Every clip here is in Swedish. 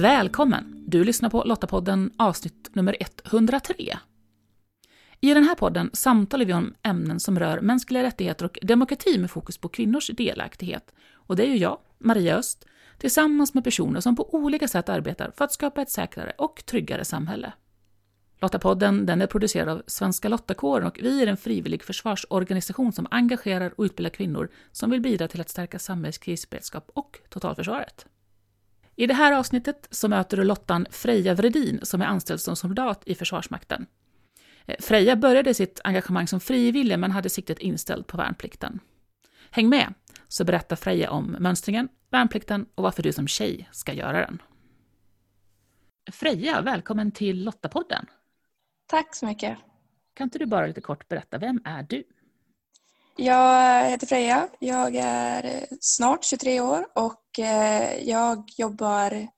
Välkommen! Du lyssnar på Lottapodden avsnitt nummer 103. I den här podden samtalar vi om ämnen som rör mänskliga rättigheter och demokrati med fokus på kvinnors delaktighet. Och det är ju jag, Maria Öst, tillsammans med personer som på olika sätt arbetar för att skapa ett säkrare och tryggare samhälle. Lottapodden den är producerad av Svenska Lottakåren och vi är en frivillig försvarsorganisation som engagerar och utbildar kvinnor som vill bidra till att stärka samhällets krisberedskap och totalförsvaret. I det här avsnittet så möter du Lottan Freja Vredin som är anställd som soldat i Försvarsmakten. Eh, Freja började sitt engagemang som frivillig men hade siktet inställt på värnplikten. Häng med, så berättar Freja om mönstringen, värnplikten och varför du som tjej ska göra den. Freja, välkommen till Lottapodden. Tack så mycket. Kan inte du bara lite kort berätta, vem är du? Jag heter Freja. Jag är snart 23 år och eh, jag jobbar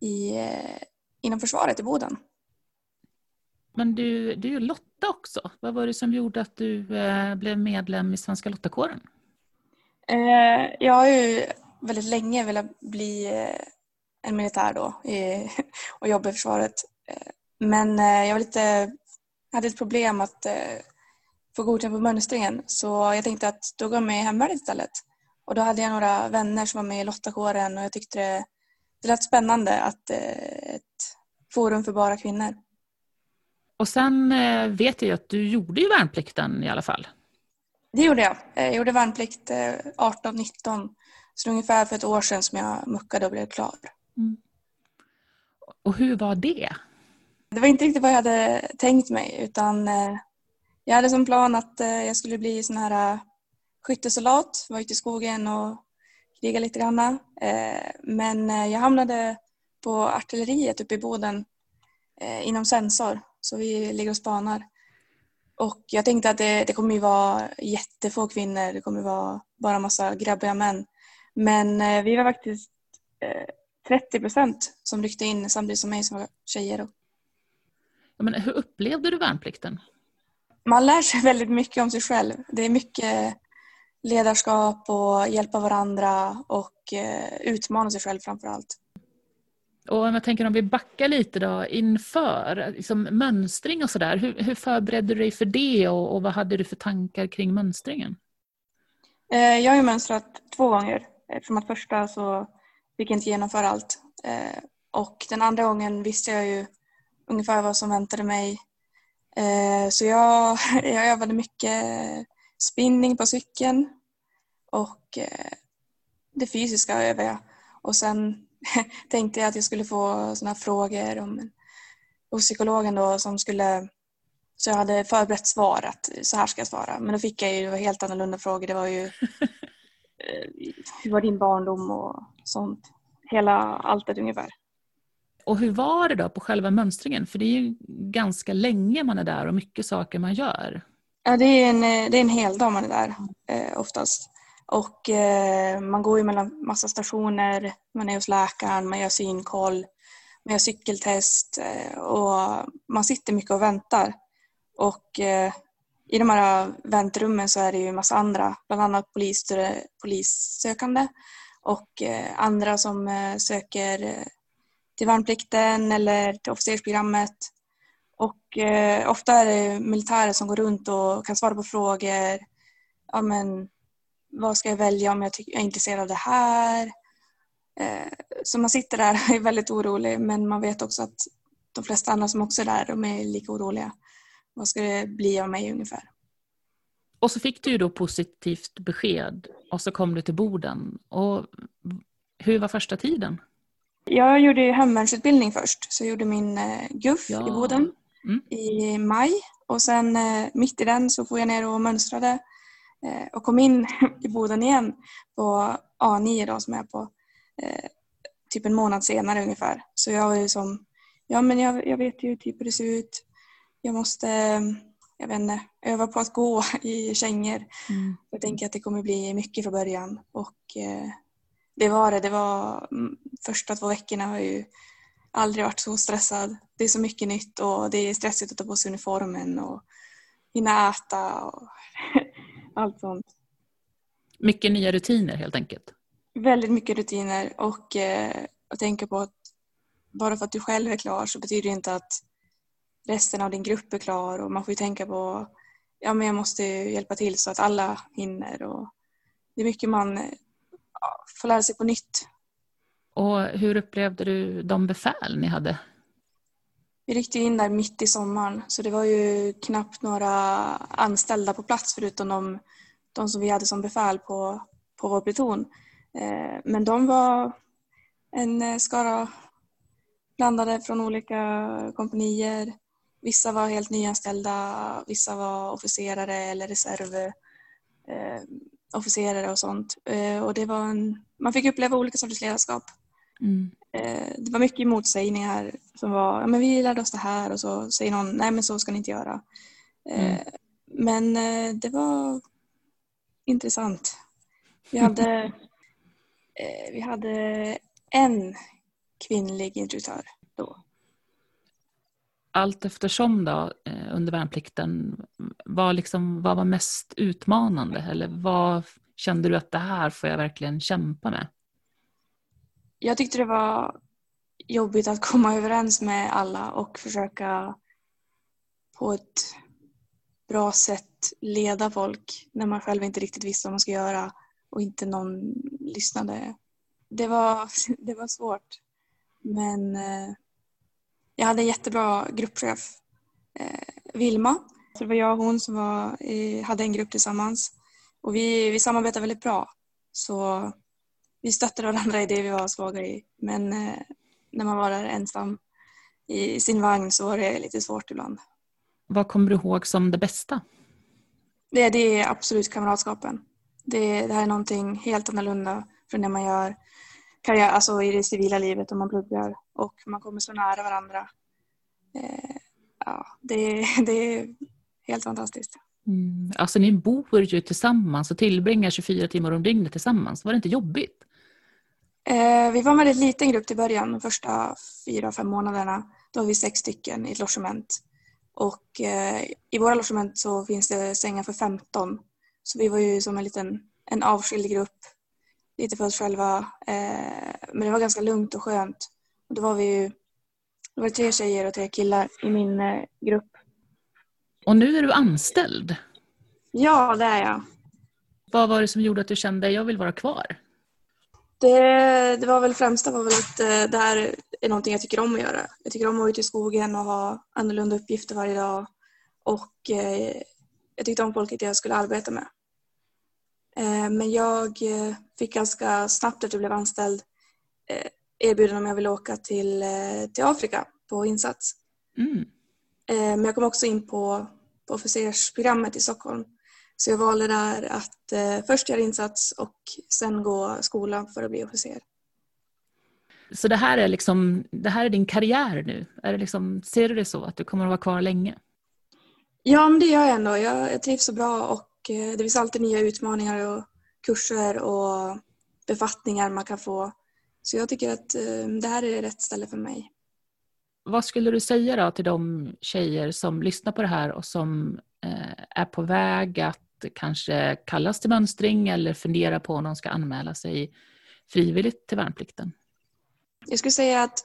i, eh, inom försvaret i Boden. Men du, du är ju Lotta också. Vad var det som gjorde att du eh, blev medlem i Svenska Lottakåren? Jag har ju väldigt länge velat bli en militär då och jobba i försvaret. Men jag var lite, hade ett problem att få godkänt på mönstringen. Så jag tänkte att då går jag med i hemvärnet istället. Och då hade jag några vänner som var med i lottakåren och jag tyckte det, det lät spännande att eh, ett forum för bara kvinnor. Och sen eh, vet jag ju att du gjorde ju värnplikten i alla fall. Det gjorde jag. Eh, jag gjorde värnplikt 18-19. Så ungefär för ett år sedan som jag muckade och blev klar. Mm. Och hur var det? Det var inte riktigt vad jag hade tänkt mig utan jag hade som plan att eh, jag skulle bli sån här eh, skyttesoldat, vara ute i skogen och kriga lite grann. Eh, men jag hamnade på artilleriet uppe i Boden inom sensor, så vi ligger och spanar. Och jag tänkte att det, det kommer ju vara jättefå kvinnor, det kommer vara bara massa grabbiga män. Men vi var faktiskt 30 procent som ryckte in samtidigt som mig som var tjejer. Men hur upplevde du värnplikten? Man lär sig väldigt mycket om sig själv. Det är mycket ledarskap och hjälpa varandra och eh, utmana sig själv framför allt. Och om jag tänker om vi backar lite då inför liksom mönstring och sådär. Hur, hur förberedde du dig för det och, och, vad hade du för tankar kring mönstringen? Eh, jag har ju mönstrat två gånger eftersom att första så fick jag inte genomföra allt. Eh, och den andra gången visste jag ju ungefär vad som väntade mig Eh, så jag, jag övade mycket spinning på cykeln och eh, det fysiska övade jag. Och sen tänkte jag att jag skulle få sådana frågor om, hos psykologen då som skulle så jag hade förberett svar att så här ska jag svara. Men då fick jag ju helt annorlunda frågor. Det var ju eh, hur var din barndom och sånt. Hela alltet ungefär. Och hur var det då på själva mönstringen? För det är ju ganska länge man är där och mycket saker man gör. Ja, det är en, eh, det är en hel dag man är där eh, oftast. Och eh, man går ju mellan massa stationer, man är hos läkaren, man gör synkoll, man gör cykeltest eh, och man sitter mycket och väntar. Och eh, i de här väntrummen så är det ju massa andra, bland annat polis, eh, polissökande och eh, andra som söker till värnplikten eller till officersprogrammet. Och eh, ofta är det militärer som går runt och kan svara på frågor. Ja, men, vad ska jag välja om jag, jag är intresserad av det här? Eh, så man sitter där och är väldigt orolig men man vet också att de flesta andra som också är där de är lika oroliga. Vad ska det bli av mig ungefär? Och så fick du ju då positivt besked och så kom du till Boden. Och hur var första tiden? Jag gjorde hemvärnsutbildning först, så jag gjorde min eh, GUF ja. i Boden mm. i maj. Och sen eh, mitt i den så får jag ner och mönstrade eh, och kom in i Boden igen på A9 då, som är på eh, typ en månad senare ungefär. Så jag var ju som, ja men jag, jag vet ju typ hur det ser ut. Jag måste, jag vet inte, öva på att gå i kängor. Mm. Jag tänker att det kommer bli mycket från början och eh, det var det. Det var mm, första två veckorna har jag ju aldrig varit så stressad. Det är så mycket nytt och det är stressigt att ta på sig uniformen och hinna äta och allt sånt. Mycket nya rutiner helt enkelt? Väldigt mycket rutiner och eh, att tänka på att bara för att du själv är klar så betyder det inte att resten av din grupp är klar och man får ju tänka på ja men jag måste hjälpa till så att alla hinner och det är mycket man får lära sig på nytt. Och hur upplevde du de befäl ni hade? Vi ryckte in där mitt i sommaren så det var ju knappt några anställda på plats förutom de, de som vi hade som befäl på, på vår pluton. Eh, men de var en skara blandade från olika kompanier. Vissa var helt nyanställda, vissa var officerare eller reservofficerare eh, och sånt. Eh, och det var en, man fick uppleva olika sorters ledarskap. Mm. Eh, det var mycket motsägningar som var, ja men vi lärde oss det här och så säger någon, nej men så ska ni inte göra. Eh, mm. Men det var intressant. Vi hade, vi hade en kvinnlig instruktör då. Allt eftersom då eh, under värnplikten, vad, liksom, vad var mest utmanande eller vad kände du att det här får jag verkligen kämpa med? jag tyckte det var jobbigt att komma överens med alla och försöka på ett bra sätt leda folk när man själv inte riktigt visste vad man ska göra och inte någon lyssnade. Det var, det var svårt. Men eh, jag hade en jättebra gruppchef, eh, Vilma. det var jag och hon som var, hade en grupp tillsammans. Och vi, vi samarbetade väldigt bra. Så vi stöttade varandra i det vi var svaga i. Men eh, när man var där ensam i sin vagn så var det lite svårt ibland. Vad kommer du ihåg som det bästa? Det, det är absolut kamratskapen. Det, det här är någonting helt annorlunda från det man gör karriär, alltså i det civila livet om man pluggar och man kommer så nära varandra. Eh, ja, det, det är helt fantastiskt. Mm. Alltså ni bor ju tillsammans och tillbringar 24 timmar om dygnet tillsammans. Var det inte jobbigt? Eh, vi var en väldigt liten grupp till början, de första fyra, fem månaderna. Då var vi sex stycken i ett logement. Och eh, i våra logement så finns det sängar för 15. Så vi var ju som en liten en avskild grupp, lite för oss själva. Eh, men det var ganska lugnt och skönt. Och då var vi ju det var tre tjejer och tre killar i min eh, grupp. Och nu är du anställd? Ja, det är jag. Vad var det som gjorde att du kände att jag vill vara kvar? Det, det var väl främsta var väl att eh, det här är någonting jag tycker om att göra. Jag tycker om att gå ut i skogen och ha annorlunda uppgifter varje dag. Och jag tyckte om folket jag skulle arbeta med. Eh, men jag fick ganska snabbt efter jag blev anställd erbjudande om jag ville åka till, till Afrika på insats. Mm. Men jag kom också in på, på officersprogrammet i Stockholm så jag valde där att eh, först göra insats och sen gå skolan för att bli officer. Så det här är, liksom, det här är din karriär nu? Är det liksom, ser du det så, att du kommer att vara kvar länge? Ja, men det gör jag ändå. Jag, jag trivs så bra och eh, det finns alltid nya utmaningar och kurser och befattningar man kan få. Så jag tycker att eh, det här är rätt ställe för mig. Vad skulle du säga då till de tjejer som lyssnar på det här och som eh, är på väg att kanske kallas till mönstring eller fundera på om de ska anmäla sig frivilligt till värnplikten? Jag skulle säga att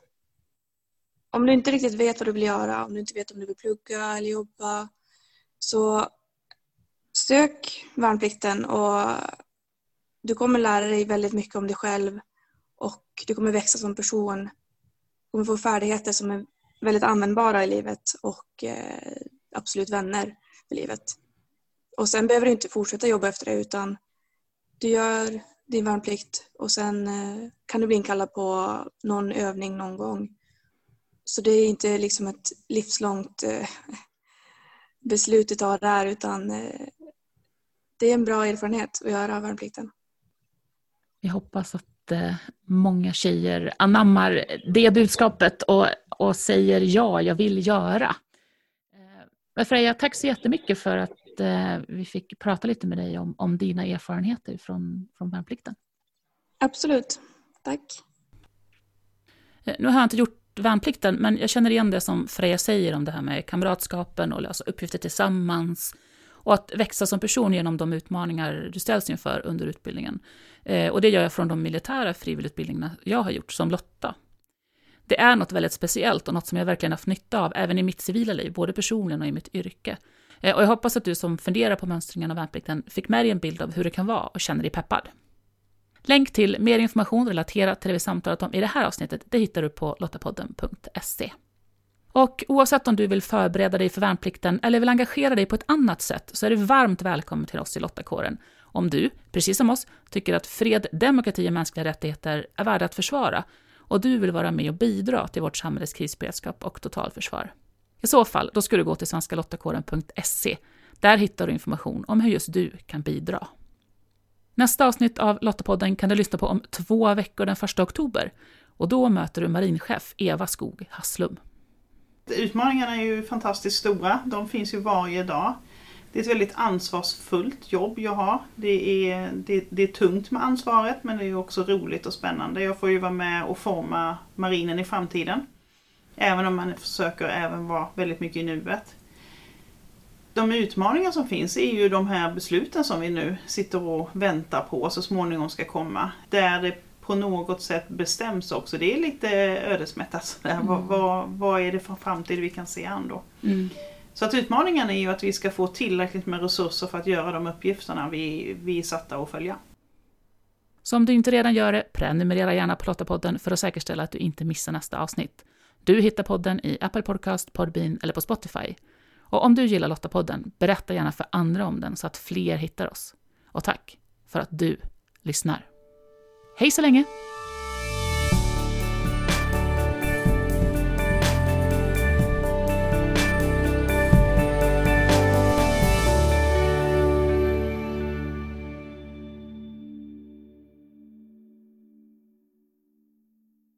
om du inte riktigt vet vad du vill göra, om du inte vet om du vill plugga eller jobba, så sök värnplikten och du kommer lära dig väldigt mycket om dig själv och du kommer växa som person. Du kommer få färdigheter som är väldigt användbara i livet och eh, absolut vänner för livet. Och sen behöver du inte fortsätta jobba efter det utan du gör din värnplikt och sen eh, kan du bli inkallad på någon övning någon gång. Så det är inte liksom ett livslångt eh, beslut du tar där utan eh, det är en bra erfarenhet att göra värnplikten. Vi hoppas att många tjejer anammar det budskapet och, och säger ja, jag vill göra. Men Freja, tack så jättemycket för att eh, vi fick prata lite med dig om, om dina erfarenheter från, från värnplikten. Absolut. Tack. Eh, nu har jag inte gjort värnplikten, men jag känner igen det som Freja säger om det här med kamratskapen och lösa uppgifter tillsammans och att växa som person genom de utmaningar du ställs inför under utbildningen. Eh, och det gör jag från de militära frivilligutbildningarna jag har gjort som Lotta. Det är något väldigt speciellt och något som jag verkligen haft nytta av även i mitt civila liv, både personligen och i mitt yrke. Eh, och jag hoppas att du som funderar på mönstringen av värnplikten fick med dig en bild av hur det kan vara och känner dig peppad. Länk till mer information relaterat till det vi samtalat om i det här avsnittet, det hittar du på lottapodden.se. Och oavsett om du vill förbereda dig för värnplikten eller vill engagera dig på ett annat sätt så är du varmt välkommen till oss i Lottakåren. Om du, precis som oss, tycker att fred, demokrati och mänskliga rättigheter är värda att försvara och du vill vara med och bidra till vårt samhälles krisberedskap och totalförsvar. I så fall, då ska du gå till svenskalottakåren.se. Där hittar du information om hur just du kan bidra. Nästa avsnitt av Lottapodden kan du lyssna på om två veckor den 1 oktober och då möter du marinchef Eva Skog Hasslum. Utmaningarna är ju fantastiskt stora. De finns ju varje dag. Det är ett väldigt ansvarsfullt jobb jag har. Det är, det, det är tungt med ansvaret men det är också roligt och spännande. Jag får ju vara med och forma marinen i framtiden. Även om man försöker även vara väldigt mycket i nuet. De utmaningar som finns är ju de här besluten som vi nu sitter och väntar på så småningom ska komma. Där det på något sätt bestäms också. Det är lite ödesmättat. Mm. Vad, vad, vad, är det för framtid vi kan se an då? Mm. Så att utmaningen är ju att vi ska få tillräckligt med resurser för att göra de uppgifterna vi, vi är satta att följa. Så om du inte redan gör det, prenumerera gärna på Lottapodden för att säkerställa att du inte missar nästa avsnitt. Du hittar podden i Apple Podcast, Podbean eller på Spotify. Och om du gillar Lottapodden, berätta gärna för andra om den så att fler hittar oss. Och tack för att du lyssnar. Hej så länge!